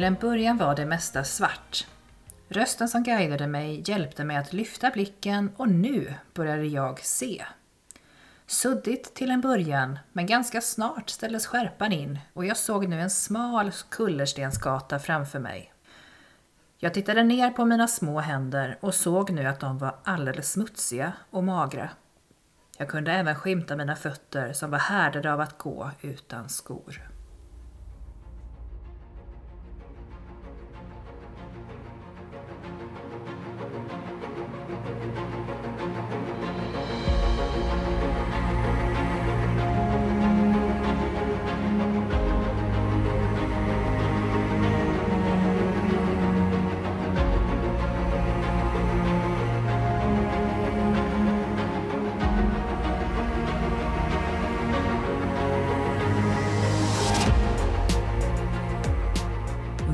Till en början var det mesta svart. Rösten som guidade mig hjälpte mig att lyfta blicken och nu började jag se. Suddigt till en början, men ganska snart ställdes skärpan in och jag såg nu en smal kullerstensgata framför mig. Jag tittade ner på mina små händer och såg nu att de var alldeles smutsiga och magra. Jag kunde även skymta mina fötter som var härdade av att gå utan skor.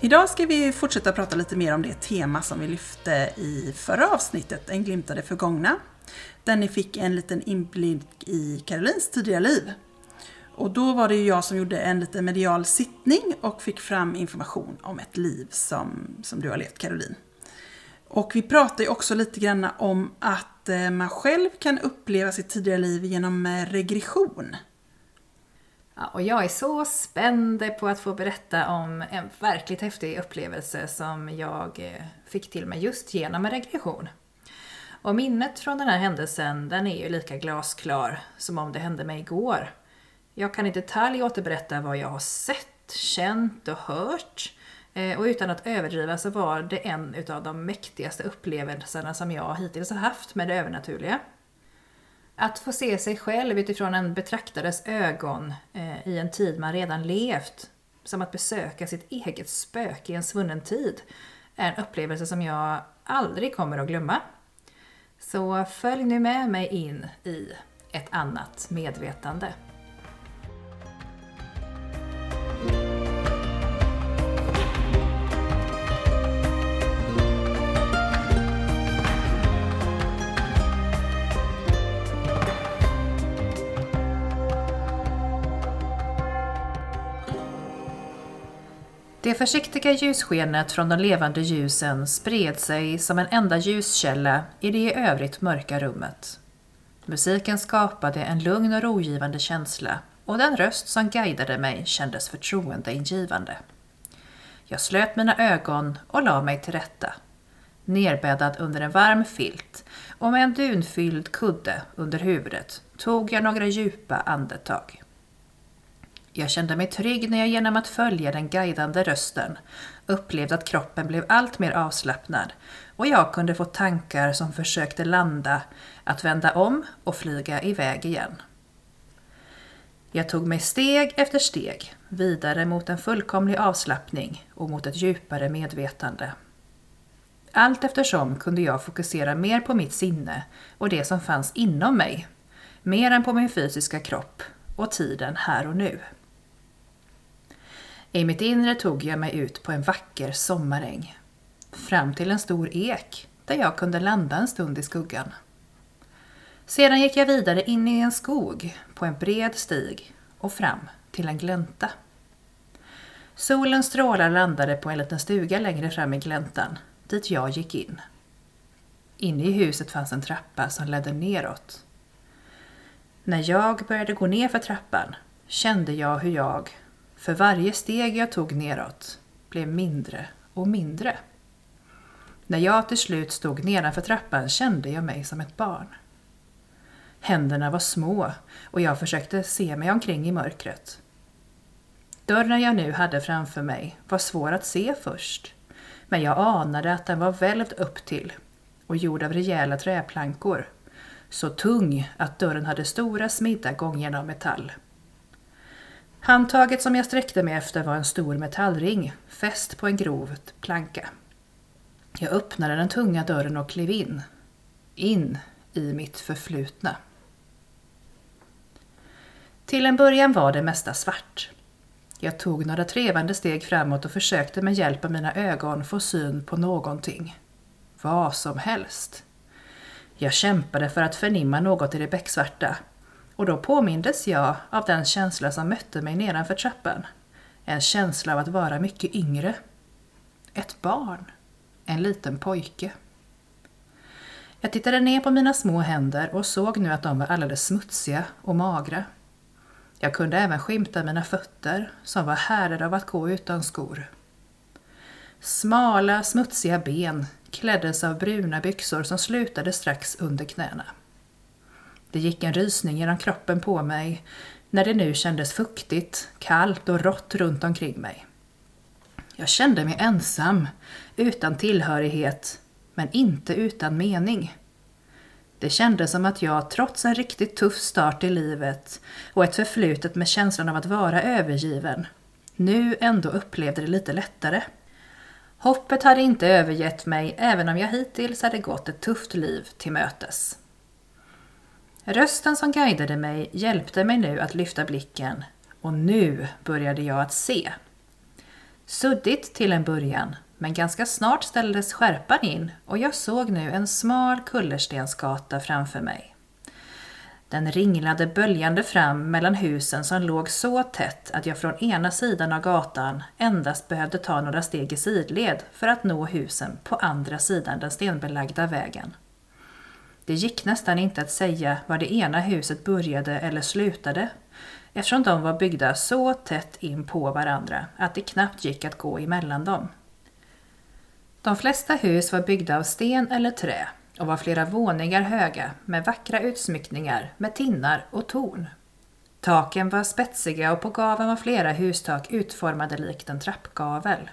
Idag ska vi fortsätta prata lite mer om det tema som vi lyfte i förra avsnittet, En glimt av det förgångna. Där ni fick en liten inblick i Karolins tidiga liv. Och då var det ju jag som gjorde en liten medial sittning och fick fram information om ett liv som, som du har levt Caroline. Och vi pratade ju också lite grann om att eh, man själv kan uppleva sitt tidigare liv genom eh, regression. Ja, och jag är så spänd på att få berätta om en verkligt häftig upplevelse som jag eh, fick till mig just genom en regression. Och minnet från den här händelsen, den är ju lika glasklar som om det hände mig igår. Jag kan i detalj återberätta vad jag har sett, känt och hört. Eh, och utan att överdriva så var det en utav de mäktigaste upplevelserna som jag hittills har haft med det övernaturliga. Att få se sig själv utifrån en betraktares ögon eh, i en tid man redan levt, som att besöka sitt eget spöke i en svunnen tid, är en upplevelse som jag aldrig kommer att glömma. Så följ nu med mig in i ett annat medvetande. Det försiktiga ljusskenet från de levande ljusen spred sig som en enda ljuskälla i det i övrigt mörka rummet. Musiken skapade en lugn och rogivande känsla och den röst som guidade mig kändes förtroendeingivande. Jag slöt mina ögon och la mig till rätta. Nerbäddad under en varm filt och med en dunfylld kudde under huvudet tog jag några djupa andetag. Jag kände mig trygg när jag genom att följa den guidande rösten upplevde att kroppen blev allt mer avslappnad och jag kunde få tankar som försökte landa, att vända om och flyga iväg igen. Jag tog mig steg efter steg vidare mot en fullkomlig avslappning och mot ett djupare medvetande. Allt eftersom kunde jag fokusera mer på mitt sinne och det som fanns inom mig, mer än på min fysiska kropp och tiden här och nu. I mitt inre tog jag mig ut på en vacker sommaräng. Fram till en stor ek där jag kunde landa en stund i skuggan. Sedan gick jag vidare in i en skog på en bred stig och fram till en glänta. Solens strålar landade på en liten stuga längre fram i gläntan, dit jag gick in. Inne i huset fanns en trappa som ledde neråt. När jag började gå ner för trappan kände jag hur jag, för varje steg jag tog neråt, blev mindre och mindre. När jag till slut stod nedanför trappan kände jag mig som ett barn. Händerna var små och jag försökte se mig omkring i mörkret. Dörren jag nu hade framför mig var svår att se först, men jag anade att den var välvd upp till och gjord av rejäla träplankor, så tung att dörren hade stora smidda gångjärn av metall. Handtaget som jag sträckte mig efter var en stor metallring fäst på en grov planka. Jag öppnade den tunga dörren och klev in. In i mitt förflutna. Till en början var det mesta svart. Jag tog några trevande steg framåt och försökte med hjälp av mina ögon få syn på någonting. Vad som helst. Jag kämpade för att förnimma något i det becksvarta och då påmindes jag av den känsla som mötte mig nedanför trappan. En känsla av att vara mycket yngre. Ett barn. En liten pojke. Jag tittade ner på mina små händer och såg nu att de var alldeles smutsiga och magra. Jag kunde även skymta mina fötter som var härdade av att gå utan skor. Smala, smutsiga ben kläddes av bruna byxor som slutade strax under knäna. Det gick en rysning genom kroppen på mig när det nu kändes fuktigt, kallt och rått runt omkring mig. Jag kände mig ensam, utan tillhörighet, men inte utan mening. Det kändes som att jag, trots en riktigt tuff start i livet och ett förflutet med känslan av att vara övergiven, nu ändå upplevde det lite lättare. Hoppet hade inte övergett mig även om jag hittills hade gått ett tufft liv till mötes. Rösten som guidade mig hjälpte mig nu att lyfta blicken och nu började jag att se. Suddigt till en början, men ganska snart ställdes skärpan in och jag såg nu en smal kullerstensgata framför mig. Den ringlade böljande fram mellan husen som låg så tätt att jag från ena sidan av gatan endast behövde ta några steg i sidled för att nå husen på andra sidan den stenbelagda vägen. Det gick nästan inte att säga var det ena huset började eller slutade eftersom de var byggda så tätt in på varandra att det knappt gick att gå emellan dem. De flesta hus var byggda av sten eller trä och var flera våningar höga med vackra utsmyckningar med tinnar och torn. Taken var spetsiga och på gaveln var flera hustak utformade likt en trappgavel.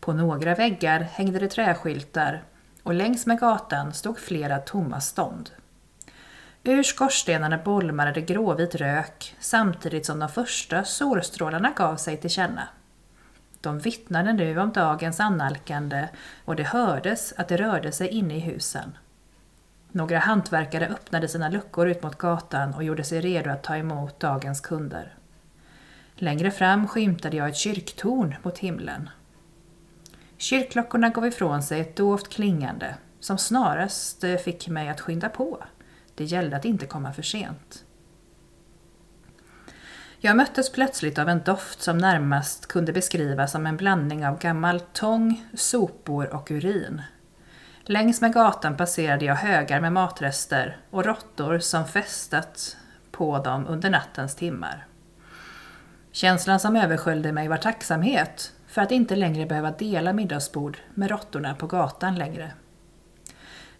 På några väggar hängde det träskyltar och längs med gatan stod flera tomma stånd. Ur skorstenarna bolmade det gråvit rök samtidigt som de första solstrålarna gav sig till känna. De vittnade nu om dagens annalkande och det hördes att det rörde sig inne i husen. Några hantverkare öppnade sina luckor ut mot gatan och gjorde sig redo att ta emot dagens kunder. Längre fram skymtade jag ett kyrktorn mot himlen. Kyrkklockorna gav ifrån sig ett dovt klingande som snarast eh, fick mig att skynda på. Det gällde att inte komma för sent. Jag möttes plötsligt av en doft som närmast kunde beskrivas som en blandning av gammal tång, sopor och urin. Längs med gatan passerade jag högar med matrester och råttor som festat på dem under nattens timmar. Känslan som översköljde mig var tacksamhet för att inte längre behöva dela middagsbord med råttorna på gatan längre.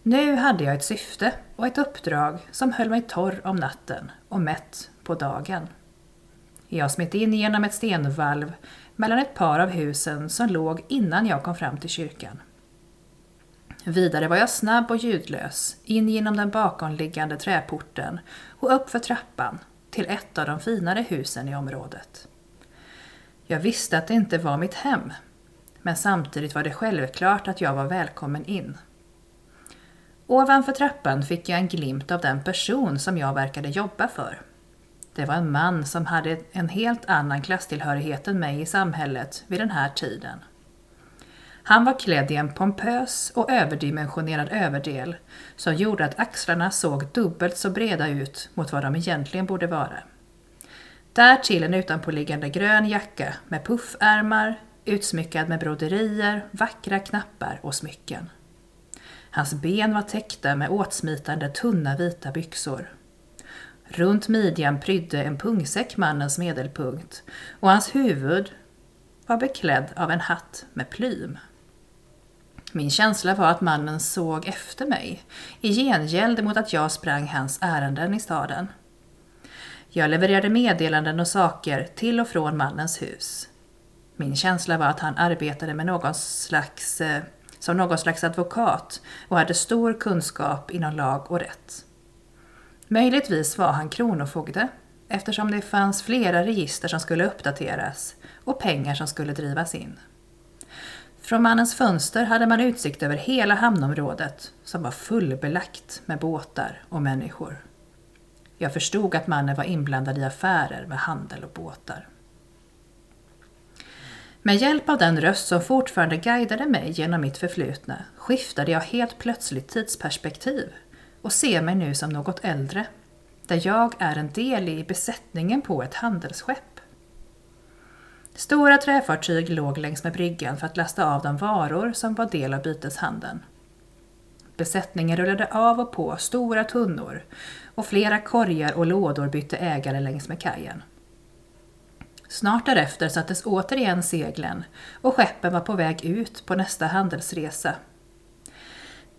Nu hade jag ett syfte och ett uppdrag som höll mig torr om natten och mätt på dagen. Jag smet in genom ett stenvalv mellan ett par av husen som låg innan jag kom fram till kyrkan. Vidare var jag snabb och ljudlös, in genom den bakomliggande träporten och upp för trappan till ett av de finare husen i området. Jag visste att det inte var mitt hem, men samtidigt var det självklart att jag var välkommen in. Ovanför trappan fick jag en glimt av den person som jag verkade jobba för. Det var en man som hade en helt annan klasstillhörighet än mig i samhället vid den här tiden. Han var klädd i en pompös och överdimensionerad överdel som gjorde att axlarna såg dubbelt så breda ut mot vad de egentligen borde vara. Därtill en utanpåliggande grön jacka med puffärmar, utsmyckad med broderier, vackra knappar och smycken. Hans ben var täckta med åtsmitande tunna vita byxor. Runt midjan prydde en pungsäck mannens medelpunkt och hans huvud var beklädd av en hatt med plym. Min känsla var att mannen såg efter mig, i gengäld mot att jag sprang hans ärenden i staden. Jag levererade meddelanden och saker till och från mannens hus. Min känsla var att han arbetade med någon slags, eh, som någon slags advokat och hade stor kunskap inom lag och rätt. Möjligtvis var han kronofogde eftersom det fanns flera register som skulle uppdateras och pengar som skulle drivas in. Från mannens fönster hade man utsikt över hela hamnområdet som var fullbelagt med båtar och människor. Jag förstod att mannen var inblandad i affärer med handel och båtar. Med hjälp av den röst som fortfarande guidade mig genom mitt förflutna skiftade jag helt plötsligt tidsperspektiv och ser mig nu som något äldre, där jag är en del i besättningen på ett handelsskepp. Stora träfartyg låg längs med bryggan för att lasta av de varor som var del av byteshandeln. Besättningen rullade av och på stora tunnor och flera korgar och lådor bytte ägare längs med kajen. Snart därefter sattes återigen seglen och skeppen var på väg ut på nästa handelsresa.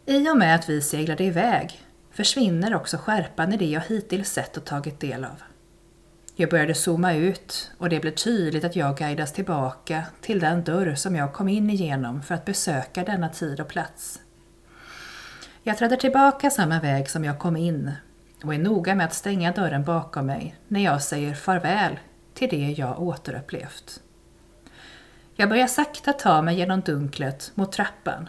I och med att vi seglade iväg försvinner också skärpan i det jag hittills sett och tagit del av. Jag började zooma ut och det blev tydligt att jag guidas tillbaka till den dörr som jag kom in igenom för att besöka denna tid och plats. Jag träder tillbaka samma väg som jag kom in och är noga med att stänga dörren bakom mig när jag säger farväl till det jag återupplevt. Jag börjar sakta ta mig genom dunklet mot trappan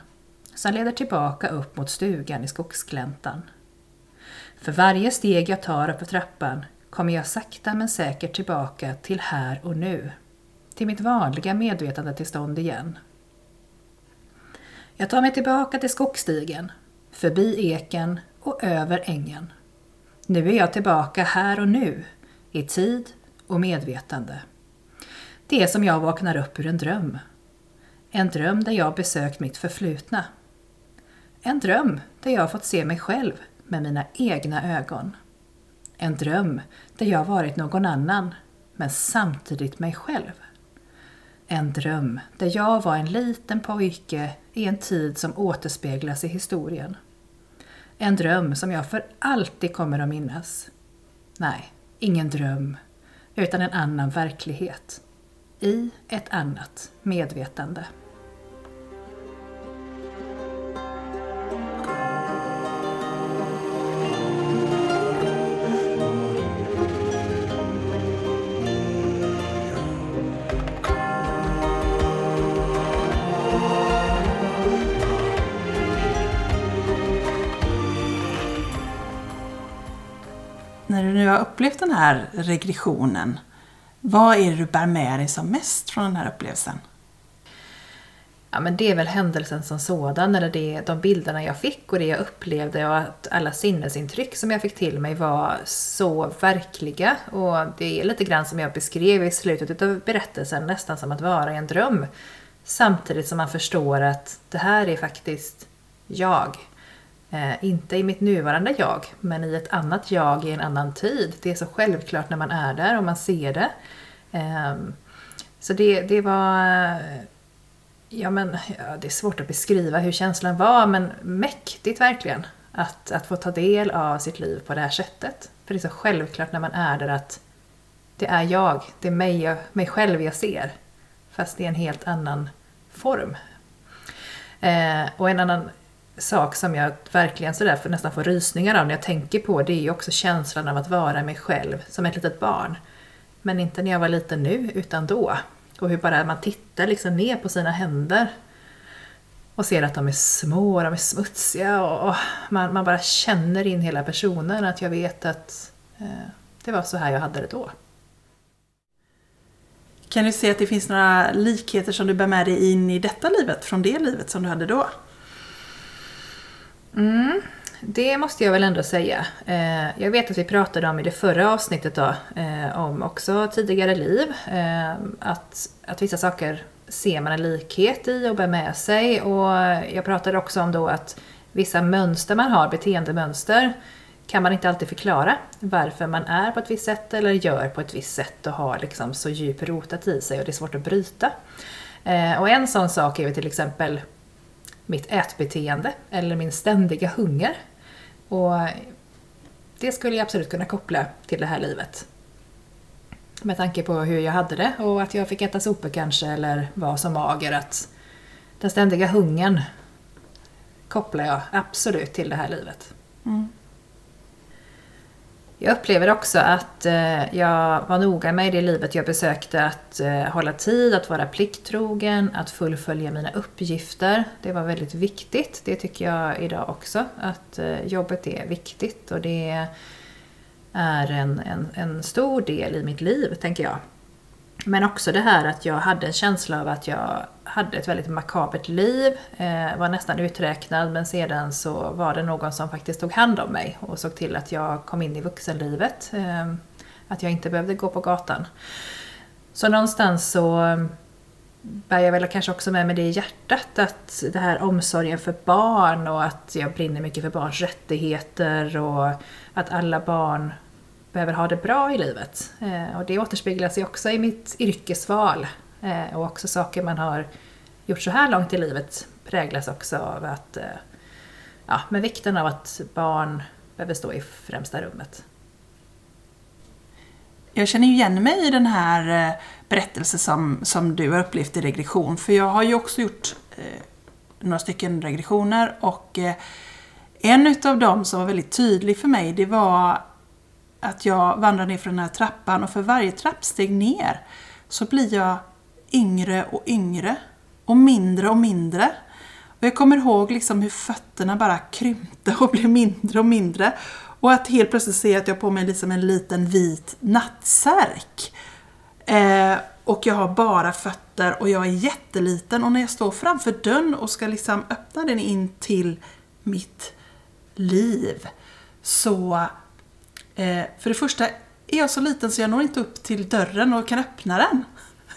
som leder tillbaka upp mot stugan i skogsgläntan. För varje steg jag tar upp för trappan kommer jag sakta men säkert tillbaka till här och nu. Till mitt vanliga medvetandetillstånd igen. Jag tar mig tillbaka till skogsstigen, förbi eken och över ängen. Nu är jag tillbaka här och nu, i tid och medvetande. Det är som jag vaknar upp ur en dröm. En dröm där jag besökt mitt förflutna. En dröm där jag fått se mig själv med mina egna ögon. En dröm där jag varit någon annan, men samtidigt mig själv. En dröm där jag var en liten pojke i en tid som återspeglas i historien. En dröm som jag för alltid kommer att minnas. Nej, ingen dröm, utan en annan verklighet. I ett annat medvetande. Har upplevt den här regressionen, vad är det du bär med dig som mest från den här upplevelsen? Ja, men det är väl händelsen som sådan, eller det, de bilderna jag fick och det jag upplevde och att alla sinnesintryck som jag fick till mig var så verkliga. Och det är lite grann som jag beskrev i slutet av berättelsen, nästan som att vara i en dröm. Samtidigt som man förstår att det här är faktiskt jag. Eh, inte i mitt nuvarande jag, men i ett annat jag i en annan tid. Det är så självklart när man är där och man ser det. Eh, så det, det var... Eh, ja, men, ja, det är svårt att beskriva hur känslan var, men mäktigt verkligen. Att, att få ta del av sitt liv på det här sättet. För det är så självklart när man är där att det är jag, det är mig, jag, mig själv jag ser. Fast i en helt annan form. Eh, och en annan sak som jag verkligen sådär för nästan får rysningar av när jag tänker på det är ju också känslan av att vara mig själv som ett litet barn. Men inte när jag var liten nu, utan då. Och hur bara man tittar liksom ner på sina händer och ser att de är små, de är smutsiga och man, man bara känner in hela personen att jag vet att eh, det var så här jag hade det då. Kan du se att det finns några likheter som du bär med dig in i detta livet från det livet som du hade då? Mm, det måste jag väl ändå säga. Eh, jag vet att vi pratade om i det förra avsnittet då, eh, om också tidigare liv, eh, att, att vissa saker ser man en likhet i och bär med sig. Och jag pratade också om då att vissa mönster man har, beteendemönster, kan man inte alltid förklara varför man är på ett visst sätt eller gör på ett visst sätt och har liksom så djupt rotat i sig och det är svårt att bryta. Eh, och en sån sak är ju till exempel mitt ätbeteende eller min ständiga hunger. Och det skulle jag absolut kunna koppla till det här livet. Med tanke på hur jag hade det och att jag fick äta sopor kanske eller var så mager att den ständiga hungern kopplar jag absolut till det här livet. Mm. Jag upplever också att eh, jag var noga med i det livet jag besökte att eh, hålla tid, att vara plikttrogen, att fullfölja mina uppgifter. Det var väldigt viktigt. Det tycker jag idag också, att eh, jobbet är viktigt och det är en, en, en stor del i mitt liv, tänker jag. Men också det här att jag hade en känsla av att jag hade ett väldigt makabert liv, eh, var nästan uträknad men sedan så var det någon som faktiskt tog hand om mig och såg till att jag kom in i vuxenlivet. Eh, att jag inte behövde gå på gatan. Så någonstans så eh, bär jag väl kanske också med mig det i hjärtat, att det här omsorgen för barn och att jag brinner mycket för barns rättigheter och att alla barn behöver ha det bra i livet. Eh, och det återspeglar sig också i mitt yrkesval. Eh, och också saker man har gjort så här långt i livet präglas också av att, eh, ja, med vikten av att barn behöver stå i främsta rummet. Jag känner igen mig i den här eh, berättelsen som, som du har upplevt i regression, för jag har ju också gjort eh, några stycken regressioner och eh, en utav dem som var väldigt tydlig för mig, det var att jag vandrar ner för den här trappan och för varje trappsteg ner så blir jag yngre och yngre och mindre och mindre. Och jag kommer ihåg liksom hur fötterna bara krympte och blev mindre och mindre. Och att helt plötsligt se att jag har på mig liksom en liten vit nattsärk. Eh, och jag har bara fötter och jag är jätteliten och när jag står framför dörren och ska liksom öppna den in till mitt liv så Eh, för det första är jag så liten så jag når inte upp till dörren och kan öppna den.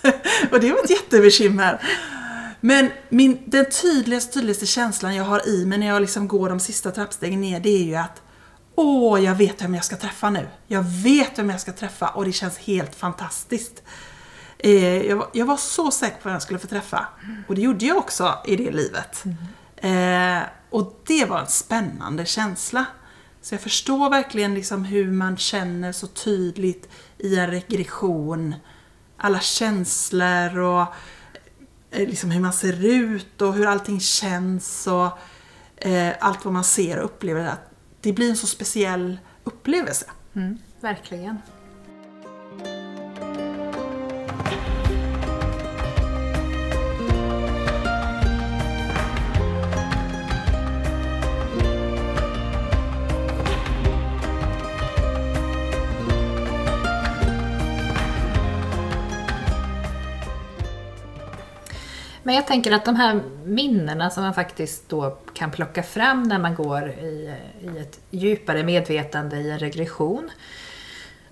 och det var ett jättebekymmer. Men min, den tydligaste, tydligaste känslan jag har i mig när jag liksom går de sista trappstegen ner, det är ju att Åh, jag vet vem jag ska träffa nu. Jag vet vem jag ska träffa och det känns helt fantastiskt. Eh, jag, var, jag, var så säker på vem jag skulle få träffa. Och det gjorde jag också i det livet. Mm. Eh, och det var en spännande känsla. Så jag förstår verkligen liksom hur man känner så tydligt i en regression. Alla känslor och eh, liksom hur man ser ut och hur allting känns och eh, allt vad man ser och upplever. Att det blir en så speciell upplevelse. Mm, verkligen. Men jag tänker att de här minnena som man faktiskt då kan plocka fram när man går i, i ett djupare medvetande i en regression.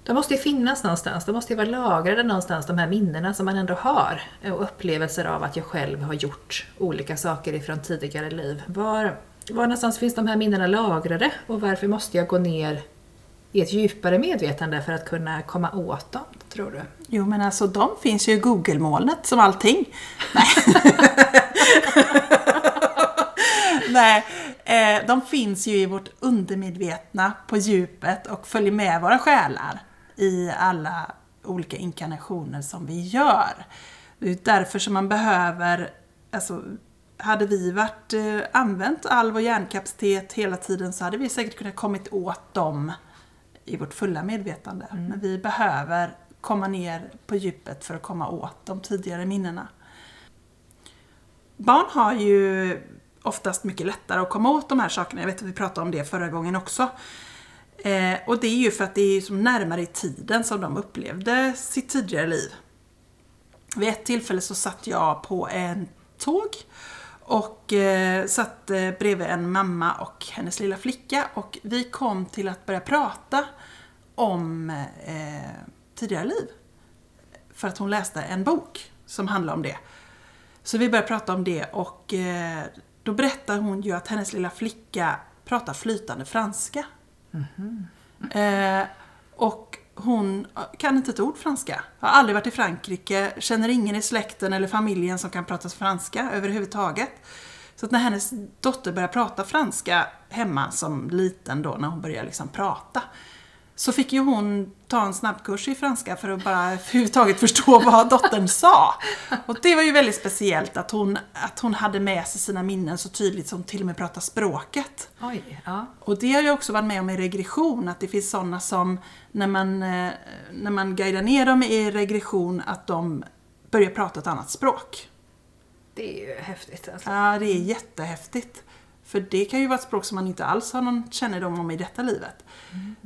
De måste ju finnas någonstans, de måste ju vara lagrade någonstans, de här minnena som man ändå har. Och upplevelser av att jag själv har gjort olika saker ifrån tidigare liv. Var, var någonstans finns de här minnena lagrade och varför måste jag gå ner i ett djupare medvetande för att kunna komma åt dem, tror du? Jo, men alltså de finns ju i Google-molnet som allting. Nej, Nej eh, de finns ju i vårt undermedvetna på djupet och följer med våra själar i alla olika inkarnationer som vi gör. Det är därför som man behöver, alltså hade vi varit, eh, använt all vår hjärnkapacitet hela tiden så hade vi säkert kunnat kommit åt dem i vårt fulla medvetande. Mm. Men vi behöver komma ner på djupet för att komma åt de tidigare minnena. Barn har ju oftast mycket lättare att komma åt de här sakerna. Jag vet att vi pratade om det förra gången också. Eh, och det är ju för att det är som närmare i tiden som de upplevde sitt tidigare liv. Vid ett tillfälle så satt jag på en tåg och eh, satt eh, bredvid en mamma och hennes lilla flicka och vi kom till att börja prata om eh, tidigare liv. För att hon läste en bok som handlar om det. Så vi började prata om det och eh, då berättar hon ju att hennes lilla flicka pratar flytande franska. Eh, och hon kan inte ett ord franska. Har aldrig varit i Frankrike, känner ingen i släkten eller familjen som kan prata franska överhuvudtaget. Så att när hennes dotter började prata franska hemma som liten då, när hon började liksom prata, så fick ju hon ta en snabbkurs i franska för att bara överhuvudtaget förstå vad dottern sa. Och det var ju väldigt speciellt att hon, att hon hade med sig sina minnen så tydligt som till och med pratade språket. Oj, ja. Och det har jag också varit med om i regression, att det finns sådana som när man, eh, när man guidar ner dem i regression, att de börjar prata ett annat språk. Det är ju häftigt alltså. Ja, det är jättehäftigt. För det kan ju vara ett språk som man inte alls har någon kännedom om i detta livet.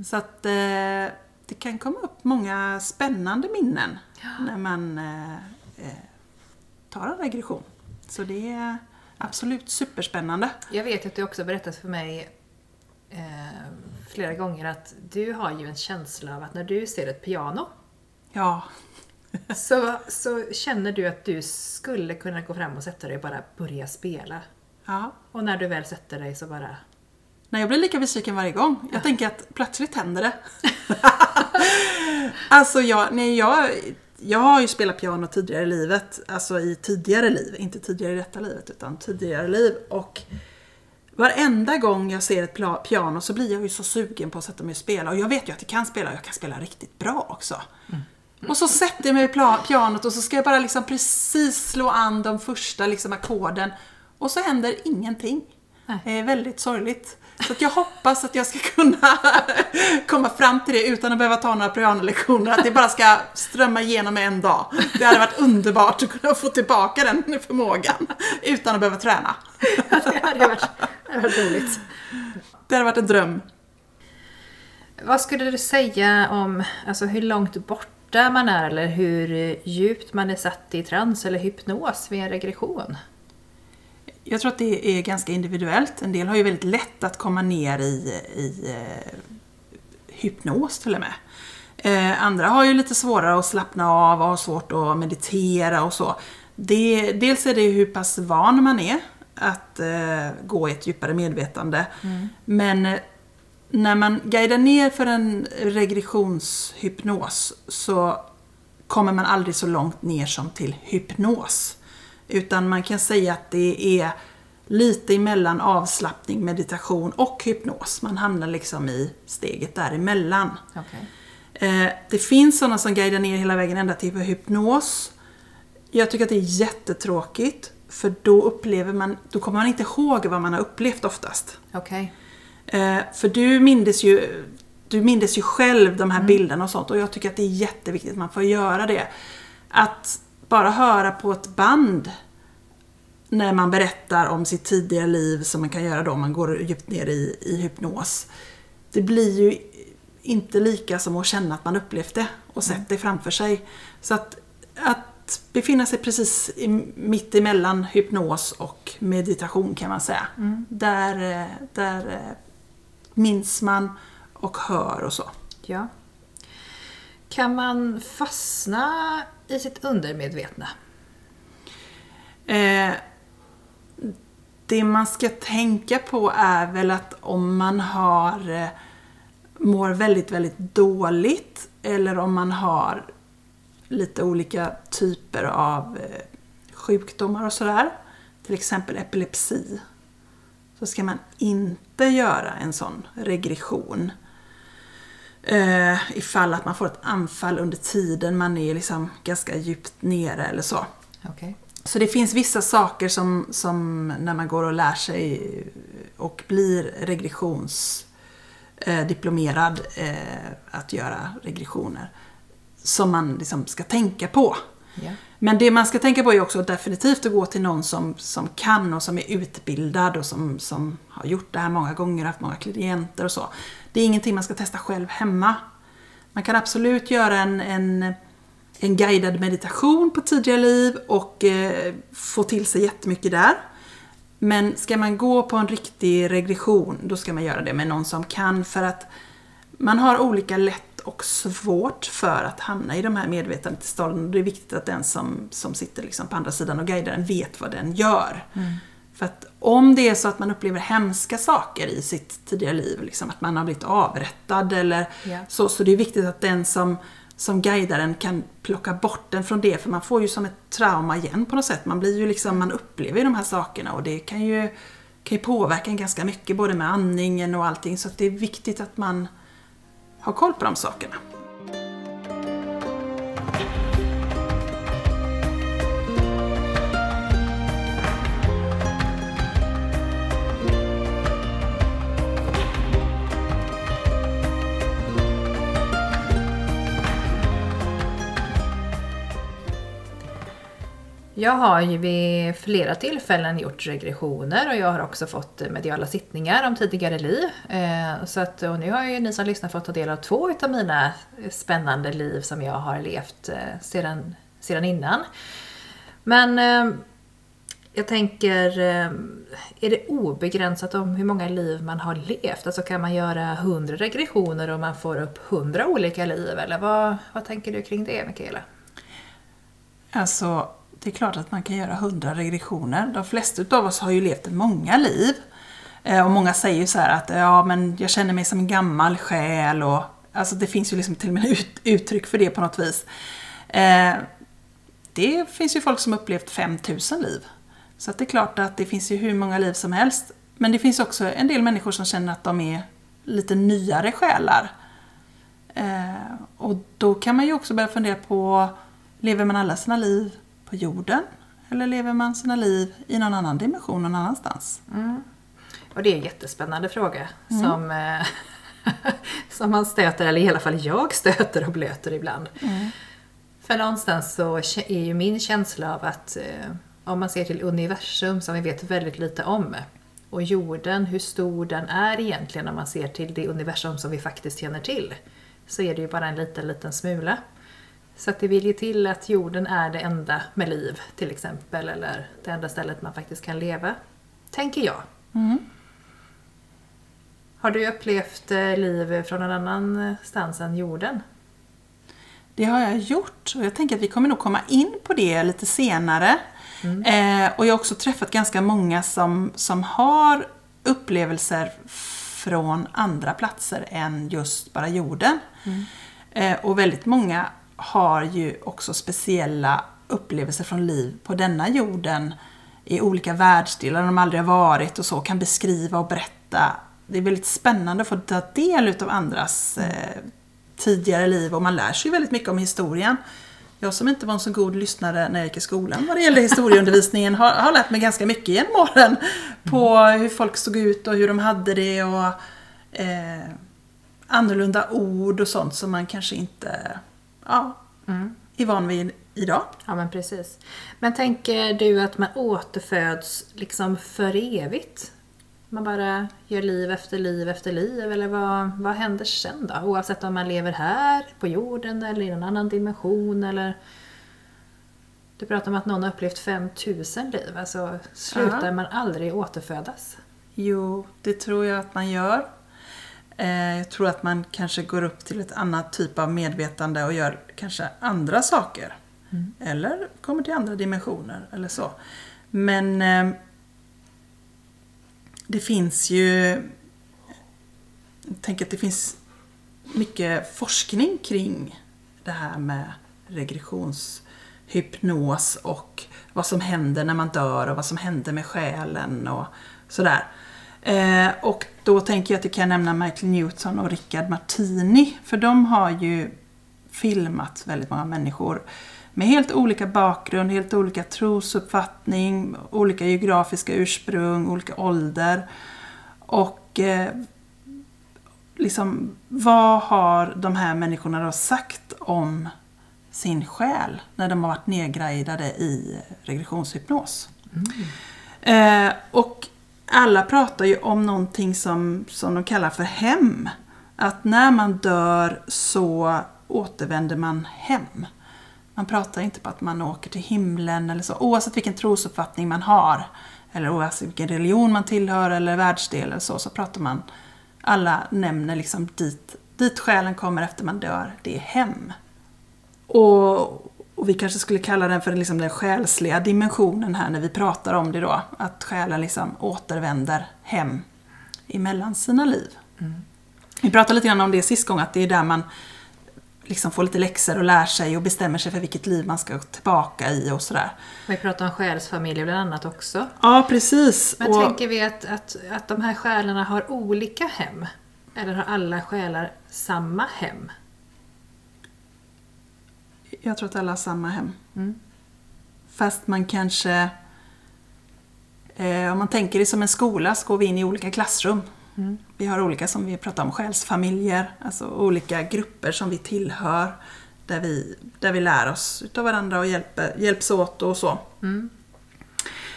Så att eh, det kan komma upp många spännande minnen när man eh, eh, tar en regression. Så det är absolut superspännande. Jag vet att du också berättat för mig eh, flera gånger att du har ju en känsla av att när du ser ett piano Ja, så, så känner du att du skulle kunna gå fram och sätta dig och bara börja spela. Ja. Och när du väl sätter dig så bara... Nej, jag blir lika besviken varje gång. Jag tänker att plötsligt händer det. alltså, jag, nej, jag, jag har ju spelat piano tidigare i livet. Alltså i tidigare liv, inte tidigare i detta livet, utan tidigare liv. Och varenda gång jag ser ett piano så blir jag ju så sugen på att sätta mig och spela. Och jag vet ju att jag kan spela, och jag kan spela riktigt bra också. Och så sätter jag mig vid pianot och så ska jag bara liksom precis slå an de första liksom ackorden. Och så händer ingenting. Nej. Det är väldigt sorgligt. Så jag hoppas att jag ska kunna komma fram till det utan att behöva ta några pianolektioner. Att det bara ska strömma igenom en dag. Det hade varit underbart att kunna få tillbaka den förmågan utan att behöva träna. Det hade varit, det hade varit roligt. Det hade varit en dröm. Vad skulle du säga om alltså, hur långt borta man är eller hur djupt man är satt i trans eller hypnos vid en regression? Jag tror att det är ganska individuellt. En del har ju väldigt lätt att komma ner i, i eh, hypnos till och med. Eh, andra har ju lite svårare att slappna av och har svårt att meditera och så. Det, dels är det hur pass van man är att eh, gå i ett djupare medvetande. Men eh, när man guidar ner för en regressionshypnos så kommer man aldrig så långt ner som till hypnos. Utan man kan säga att det är lite emellan avslappning, meditation och hypnos. Man hamnar liksom i steget däremellan. Okay. Eh, det finns sådana som guidar ner hela vägen ända till hypnos. Jag tycker att det är jättetråkigt. För då upplever man, då kommer man inte ihåg vad man har upplevt oftast. Okej. Eh, för du mindes ju du mindes ju själv de här bilderna och sånt och jag tycker att det är jätteviktigt att man får göra det. Att bara höra på ett band när man berättar om sitt tidigare liv som man kan göra då om man går djupt ner i, i hypnos. Det blir ju inte lika som att känna att man upplevt det och sett det framför sig. Så att, att befinna sig precis i, mitt emellan hypnos och meditation kan man säga. Där, eh, där eh, minns man och hör och så. Ja. Kan man fastna i sitt undermedvetna? Eh, det man ska tänka på är väl att om man har eh, mår väldigt, väldigt dåligt eller om man har lite olika typer av eh, sjukdomar och sådär, till exempel epilepsi, så ska man inte göra en sån regression. Eh, ifall att man får ett anfall under tiden man är liksom ganska djupt nere eller så. Okej. Så det finns vissa saker som, som när man går och lär sig och blir regressionsdiplomerad eh, att göra regressioner som man liksom ska tänka på. Ja. Men det man ska tänka på är också definitivt att gå till någon som, som kan och som är utbildad och som, som har gjort det här många gånger, haft många klienter och så. Det är ingenting man ska testa själv hemma. Man kan absolut göra en, en, en guidad meditation på tidiga liv och eh, få till sig jättemycket där. Men ska man gå på en riktig regression, då ska man göra det med någon som kan för att man har olika lätt och svårt för att hamna i de här medvetandetillstånden. Det är viktigt att den som, som sitter liksom på andra sidan och guidar den vet vad den gör. Mm. För att om det är så att man upplever hemska saker i sitt tidigare liv, liksom att man har blivit avrättad eller Ja. så, så det är viktigt att den som, som guidar en kan plocka bort den från det, för man får ju som ett trauma igen på något sätt. Man blir ju liksom, man upplever ju de här sakerna och det kan ju, kan ju påverka en ganska mycket, både med andningen och allting, så att det är viktigt att man har koll på de sakerna. Jag har ju vid flera tillfällen gjort regressioner och jag har också fått mediala sittningar om tidigare liv. Eh, så att, och nu har ju ni som lyssnar fått ta del av två av mina spännande liv som jag har levt eh, sedan, sedan innan. Men eh, jag tänker, är det obegränsat om hur många liv man har levt? Alltså kan man göra hundra regressioner och man får upp hundra olika liv? Eller vad, vad tänker du kring det, Mikaela? Alltså, det är klart att man kan göra hundra regressioner. De flesta av oss har ju levt många liv. Eh, och många säger ju så här att ja, men jag känner mig som en gammal själ och alltså det finns ju liksom till och med ut, uttryck för det på något vis. Eh, det finns ju folk som upplevt 5000 liv. Så att det är klart att det finns ju hur många liv som helst. Men det finns också en del människor som känner att de är lite nyare själar. Eh, och då kan man ju också börja fundera på, lever man alla sina liv på jorden? Eller lever man sina liv i någon annan dimension någon annanstans? Och det är en jättespännande fråga som, eh, som man stöter, eller i alla fall jag stöter och blöter ibland. För någonstans så är ju min känsla av att eh, om man ser till universum som vi vet väldigt lite om och jorden, hur stor den är egentligen om man ser till det universum som vi faktiskt känner till så är det ju bara en liten, liten smula. Så att det vill ju till att jorden är det enda med liv till exempel eller det enda stället man faktiskt kan leva. Tänker jag. Har du upplevt eh, liv från någon annanstans än jorden? Det har jag gjort och jag tänker att vi kommer nog komma in på det lite senare. Eh, och jag har också träffat ganska många som, som har upplevelser från andra platser än just bara jorden. Eh, och väldigt många har ju också speciella upplevelser från liv på denna jorden i olika världsdelar de aldrig har varit och så kan beskriva och berätta. Det är väldigt spännande att få ta del av andras eh, tidigare liv och man lär sig väldigt mycket om historien. Jag som inte var en så god lyssnare när jag gick i skolan vad det gäller historieundervisningen har, har lärt mig ganska mycket genom åren på hur folk såg ut och hur de hade det och eh, annorlunda ord och sånt som man kanske inte ja, är van vid idag. Ja men precis. Men tänker du att man återföds liksom för evigt? Man bara gör liv efter liv efter liv eller vad, vad händer sen då? Oavsett om man lever här på jorden eller i en annan dimension eller Du pratar om att någon har upplevt 5000 liv, alltså slutar Ja. man aldrig återfödas? Jo, det tror jag att man gör. Eh, Jag tror att man kanske går upp till ett annat typ av medvetande och gör kanske andra saker. Eller kommer till andra dimensioner eller så. Men eh, det finns ju... Jag tänker att det finns mycket forskning kring det här med regressionshypnos och vad som händer när man dör och vad som händer med själen och sådär. Eh, och då tänker jag att jag kan nämna Michael Newton och Richard Martini för de har ju filmat väldigt många människor med helt olika bakgrund, helt olika trosuppfattning, olika geografiska ursprung, olika ålder. Och eh, liksom, vad har de här människorna då sagt om sin själ när de har varit nedgradade i regressionshypnos? Eh, och alla pratar ju om någonting som, som de kallar för hem. Att när man dör så återvänder man hem. Man pratar inte på att man åker till himlen eller så, oavsett vilken trosuppfattning man har. Eller oavsett vilken religion man tillhör eller världsdel eller så, så pratar man alla nämner liksom dit, dit själen kommer efter man dör, det är hem. Och, och vi kanske skulle kalla den för liksom den själsliga dimensionen här när vi pratar om det då. Att själen liksom återvänder hem emellan sina liv. Vi pratade lite grann om det sist gång, att det är där man liksom får lite läxor och lär sig och bestämmer sig för vilket liv man ska tillbaka i och sådär. Vi pratar om själsfamiljer bland annat också. Ja, precis. Men och, tänker vi att, att, att de här själarna har olika hem? Eller har alla själar samma hem? Jag tror att alla har samma hem. Mm. Fast man kanske... Eh, om man tänker det som en skola så går vi in i olika klassrum. Mm. Vi har olika, som vi pratar om, själsfamiljer. Alltså olika grupper som vi tillhör. Där vi, där vi lär oss utav varandra och hjälper, hjälps åt och så. Mm.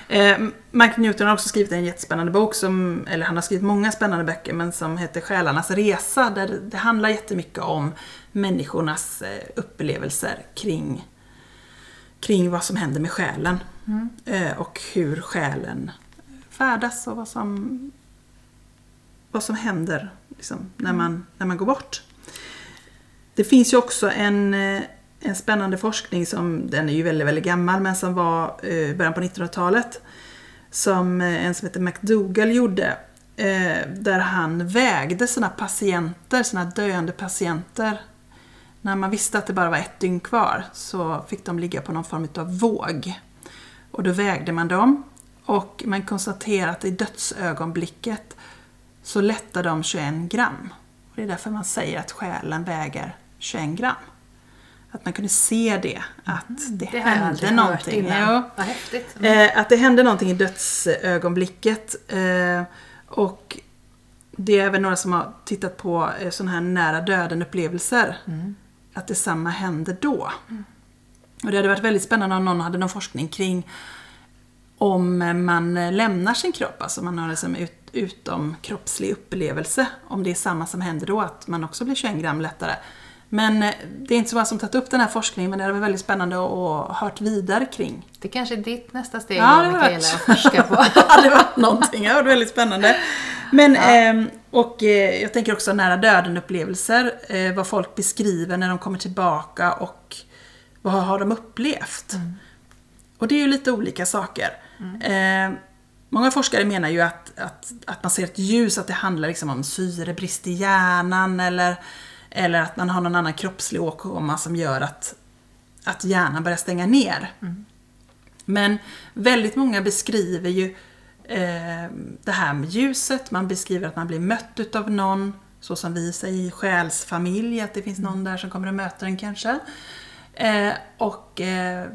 Eh, Mike Newton har också skrivit en jättespännande bok, som, eller han har skrivit många spännande böcker, men som heter Själarnas resa. Där det, handlar jättemycket om människornas eh, upplevelser kring, kring vad som händer med själen. Mm. Eh, och hur själen färdas och vad som, vad som händer liksom, när, man, när man går bort. Det finns ju också en, eh, en spännande forskning som, den är ju väldigt, väldigt gammal, men som var i början på 1900-talet. Som eh, en som heter McDougall gjorde. Eh, där han vägde sina patienter, sina döende patienter. När man visste att det bara var ett dygn kvar så fick de ligga på någon form av våg. Och då vägde man dem och man konstaterade att i dödsögonblicket så lättade de 21 gram. Och det är därför man säger att själen väger 21 gram. Att man kunde se det, att det, Det jag hände någonting. Ja. Mm. Eh, att det hände någonting i dödsögonblicket. Eh, och det är även några som har tittat på eh, sådana här nära döden-upplevelser. Mm. Att detsamma hände då. Och det hade varit väldigt spännande om någon hade någon forskning kring om man lämnar sin kropp, alltså man har liksom ut, utom kroppslig upplevelse. Om det är samma som händer då, att man också blir 21 gram lättare. Men eh, det är inte så många som tagit upp den här forskningen, men det hade varit väldigt spännande att hört vidare kring. Det kanske är ditt nästa steg Ja, det Mikaela, att forska på. Ja, det var någonting. Det var väldigt spännande. Men, ehm, och eh, jag tänker också nära döden-upplevelser. Eh, vad folk beskriver när de kommer tillbaka och vad har de upplevt? Och det är ju lite olika saker. Eh, många forskare menar ju att, att, att man ser ett ljus, att det handlar liksom om syrebrist i hjärnan eller, eller att man har någon annan kroppslig åkomma som gör att, att hjärnan börjar stänga ner. Men väldigt många beskriver ju eh, det här med ljuset, man beskriver att man blir mött utav någon, så som vi säger i själsfamilj, att det finns någon där som kommer och möter en kanske. Eh, och eh,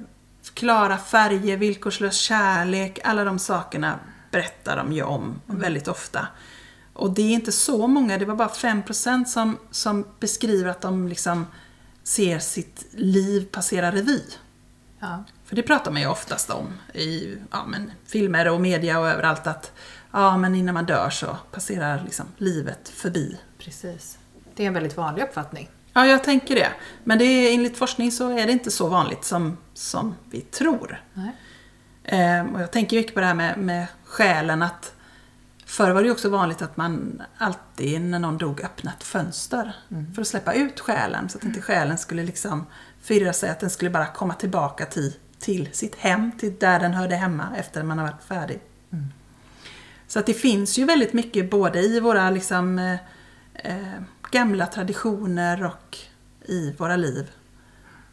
klara färger, villkorslös kärlek, alla de sakerna berättar de ju om väldigt ofta. Och det är inte så många, det var bara 5% som, som beskriver att de liksom ser sitt liv passera revy. Ja. För det pratar man ju oftast om i ja, men, filmer och media och överallt att ja, men innan man dör så passerar liksom livet förbi. Precis. Det är en väldigt vanlig uppfattning. Ja, jag tänker det. Men det är, enligt forskning så är det inte så vanligt som, som vi tror. Nej. Ehm, och jag tänker mycket på det här med, med själen att Förr var det ju också vanligt att man alltid när någon dog öppnade ett fönster för att släppa ut själen så att inte själen skulle liksom firra sig, att den skulle bara komma tillbaka till, till sitt hem, till där den hörde hemma efter man har varit färdig. Så att det finns ju väldigt mycket både i våra liksom, eh, eh, gamla traditioner och i våra liv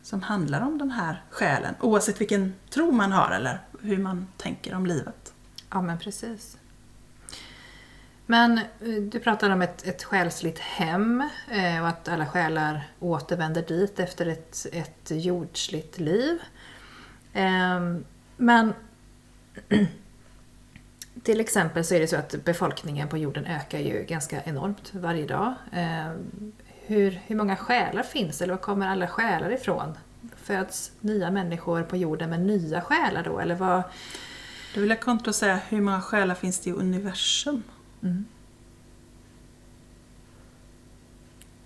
som handlar om den här själen, oavsett vilken tro man har eller hur man tänker om livet. Ja, men precis. Men eh, du pratade om ett, ett själsligt hem eh, och att alla själar återvänder dit efter ett, ett jordsligt liv. Ehm, men till exempel så är det så att befolkningen på jorden ökar ju ganska enormt varje dag. Ehm, hur, hur många själar finns det, eller var kommer alla själar ifrån? Föds nya människor på jorden med nya själar då, eller vad? Då vill jag kontra och säga, hur många själar finns det i universum? Mm.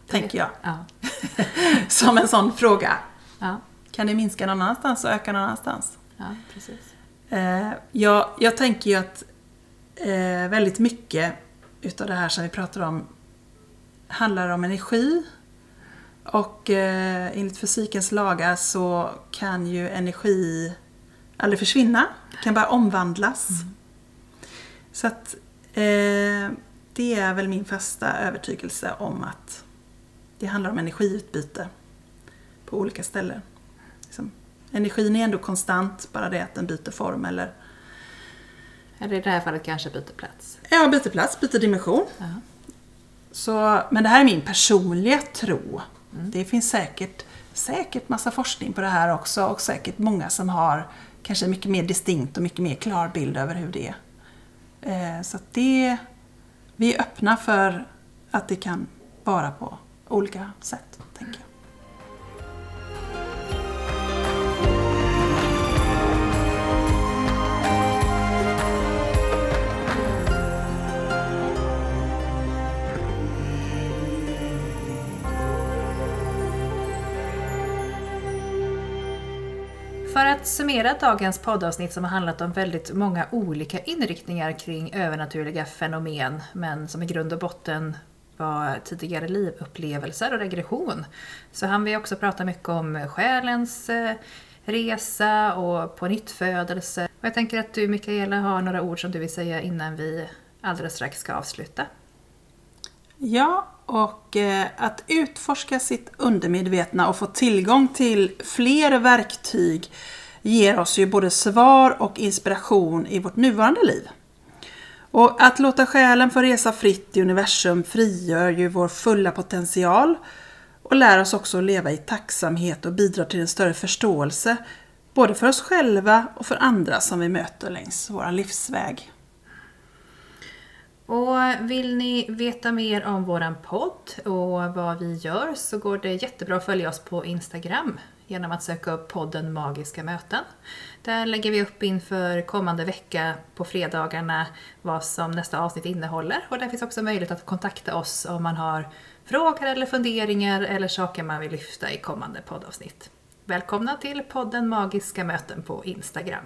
Tänker jag. Ja. Som en sån fråga. Ja, Kan det minska någon annanstans och öka någon annanstans? ja precis. Eh, jag, jag tänker ju att eh, väldigt mycket utav det här som vi pratar om handlar om energi Och eh, enligt fysikens lagar så kan ju energi aldrig försvinna, kan bara omvandlas. Mm. Så att eh, det är väl min fasta övertygelse om att det handlar om energiutbyte på olika ställen. Liksom, energin är ändå konstant, bara det att den byter form eller eller i det här fallet kanske byter plats? Ja, byter plats, byter dimension. -huh. Så, men det här är min personliga tro. Mm. Det finns säkert, säkert massa forskning på det här också och säkert många som har kanske mycket mer distinkt och mycket mer klar bild över hur det är. Eh, så att det, vi är öppna för att det kan vara på olika sätt, tänker jag. För att summera dagens poddavsnitt som har handlat om väldigt många olika inriktningar kring övernaturliga fenomen, men som i grund och botten var tidigare livupplevelser och regression, så hann vi också prata mycket om själens eh, resa och på nyttfödelse. Och jag tänker att du Mikaela har några ord som du vill säga innan vi alldeles strax ska avsluta. Ja, och eh, att utforska sitt undermedvetna och få tillgång till fler verktyg ger oss ju både svar och inspiration i vårt nuvarande liv. Och att låta själen få resa fritt i universum frigör ju vår fulla potential och lär oss också att leva i tacksamhet och bidrar till en större förståelse både för oss själva och för andra som vi möter längs vår livsväg. Och vill ni veta mer om våran podd och vad vi gör så går det jättebra att följa oss på Instagram genom att söka upp podden Magiska möten. Där lägger vi upp inför kommande vecka på fredagarna vad som nästa avsnitt innehåller och där finns också möjlighet att kontakta oss om man har frågor eller funderingar eller saker man vill lyfta i kommande poddavsnitt. Välkomna till podden Magiska möten på Instagram.